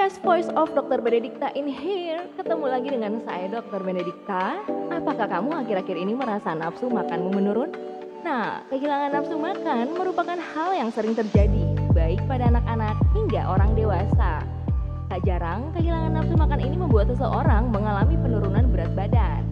Guys, Voice of Dr. Benedikta in here. Ketemu lagi dengan saya Dr. Benedikta. Apakah kamu akhir-akhir ini merasa nafsu makanmu menurun? Nah, kehilangan nafsu makan merupakan hal yang sering terjadi, baik pada anak-anak hingga orang dewasa. Tak jarang, kehilangan nafsu makan ini membuat seseorang mengalami penurunan berat badan.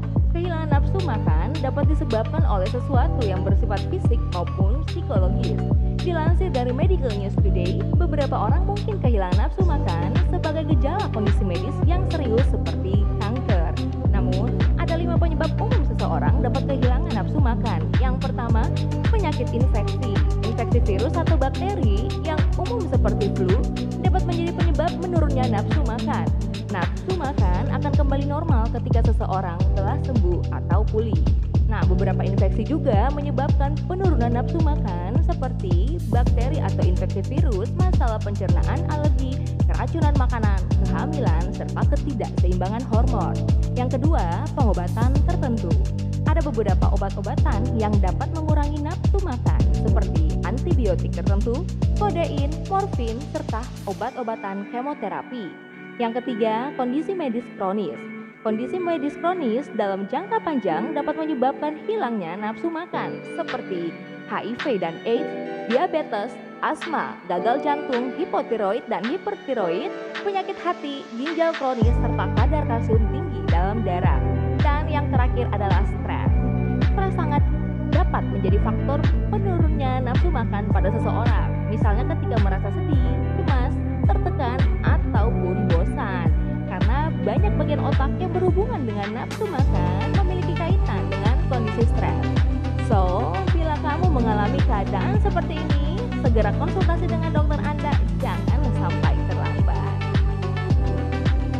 Nafsu makan dapat disebabkan oleh sesuatu yang bersifat fisik maupun psikologis. Dilansir dari Medical News Today, beberapa orang mungkin kehilangan nafsu makan sebagai gejala kondisi medis yang serius seperti kanker. Namun, ada lima penyebab umum seseorang dapat kehilangan nafsu makan. Yang pertama, penyakit infeksi. Infeksi virus atau bakteri yang umum seperti flu Makan akan kembali normal ketika seseorang telah sembuh atau pulih. Nah, beberapa infeksi juga menyebabkan penurunan nafsu makan seperti bakteri atau infeksi virus, masalah pencernaan, alergi, keracunan makanan, kehamilan, serta ketidakseimbangan hormon. Yang kedua, pengobatan tertentu. Ada beberapa obat-obatan yang dapat mengurangi nafsu makan seperti antibiotik tertentu, kodein, morfin, serta obat-obatan kemoterapi. Yang ketiga, kondisi medis kronis. Kondisi medis kronis dalam jangka panjang dapat menyebabkan hilangnya nafsu makan seperti HIV dan AIDS, diabetes, asma, gagal jantung, hipotiroid dan hipertiroid, penyakit hati, ginjal kronis, serta kadar kalsium tinggi dalam darah. Dan yang terakhir adalah stres. Stres sangat dapat menjadi faktor penurunnya nafsu makan pada seseorang. Misalnya ketika merasa bagian otak yang berhubungan dengan nafsu makan memiliki kaitan dengan kondisi stres. So, bila kamu mengalami keadaan seperti ini, segera konsultasi dengan dokter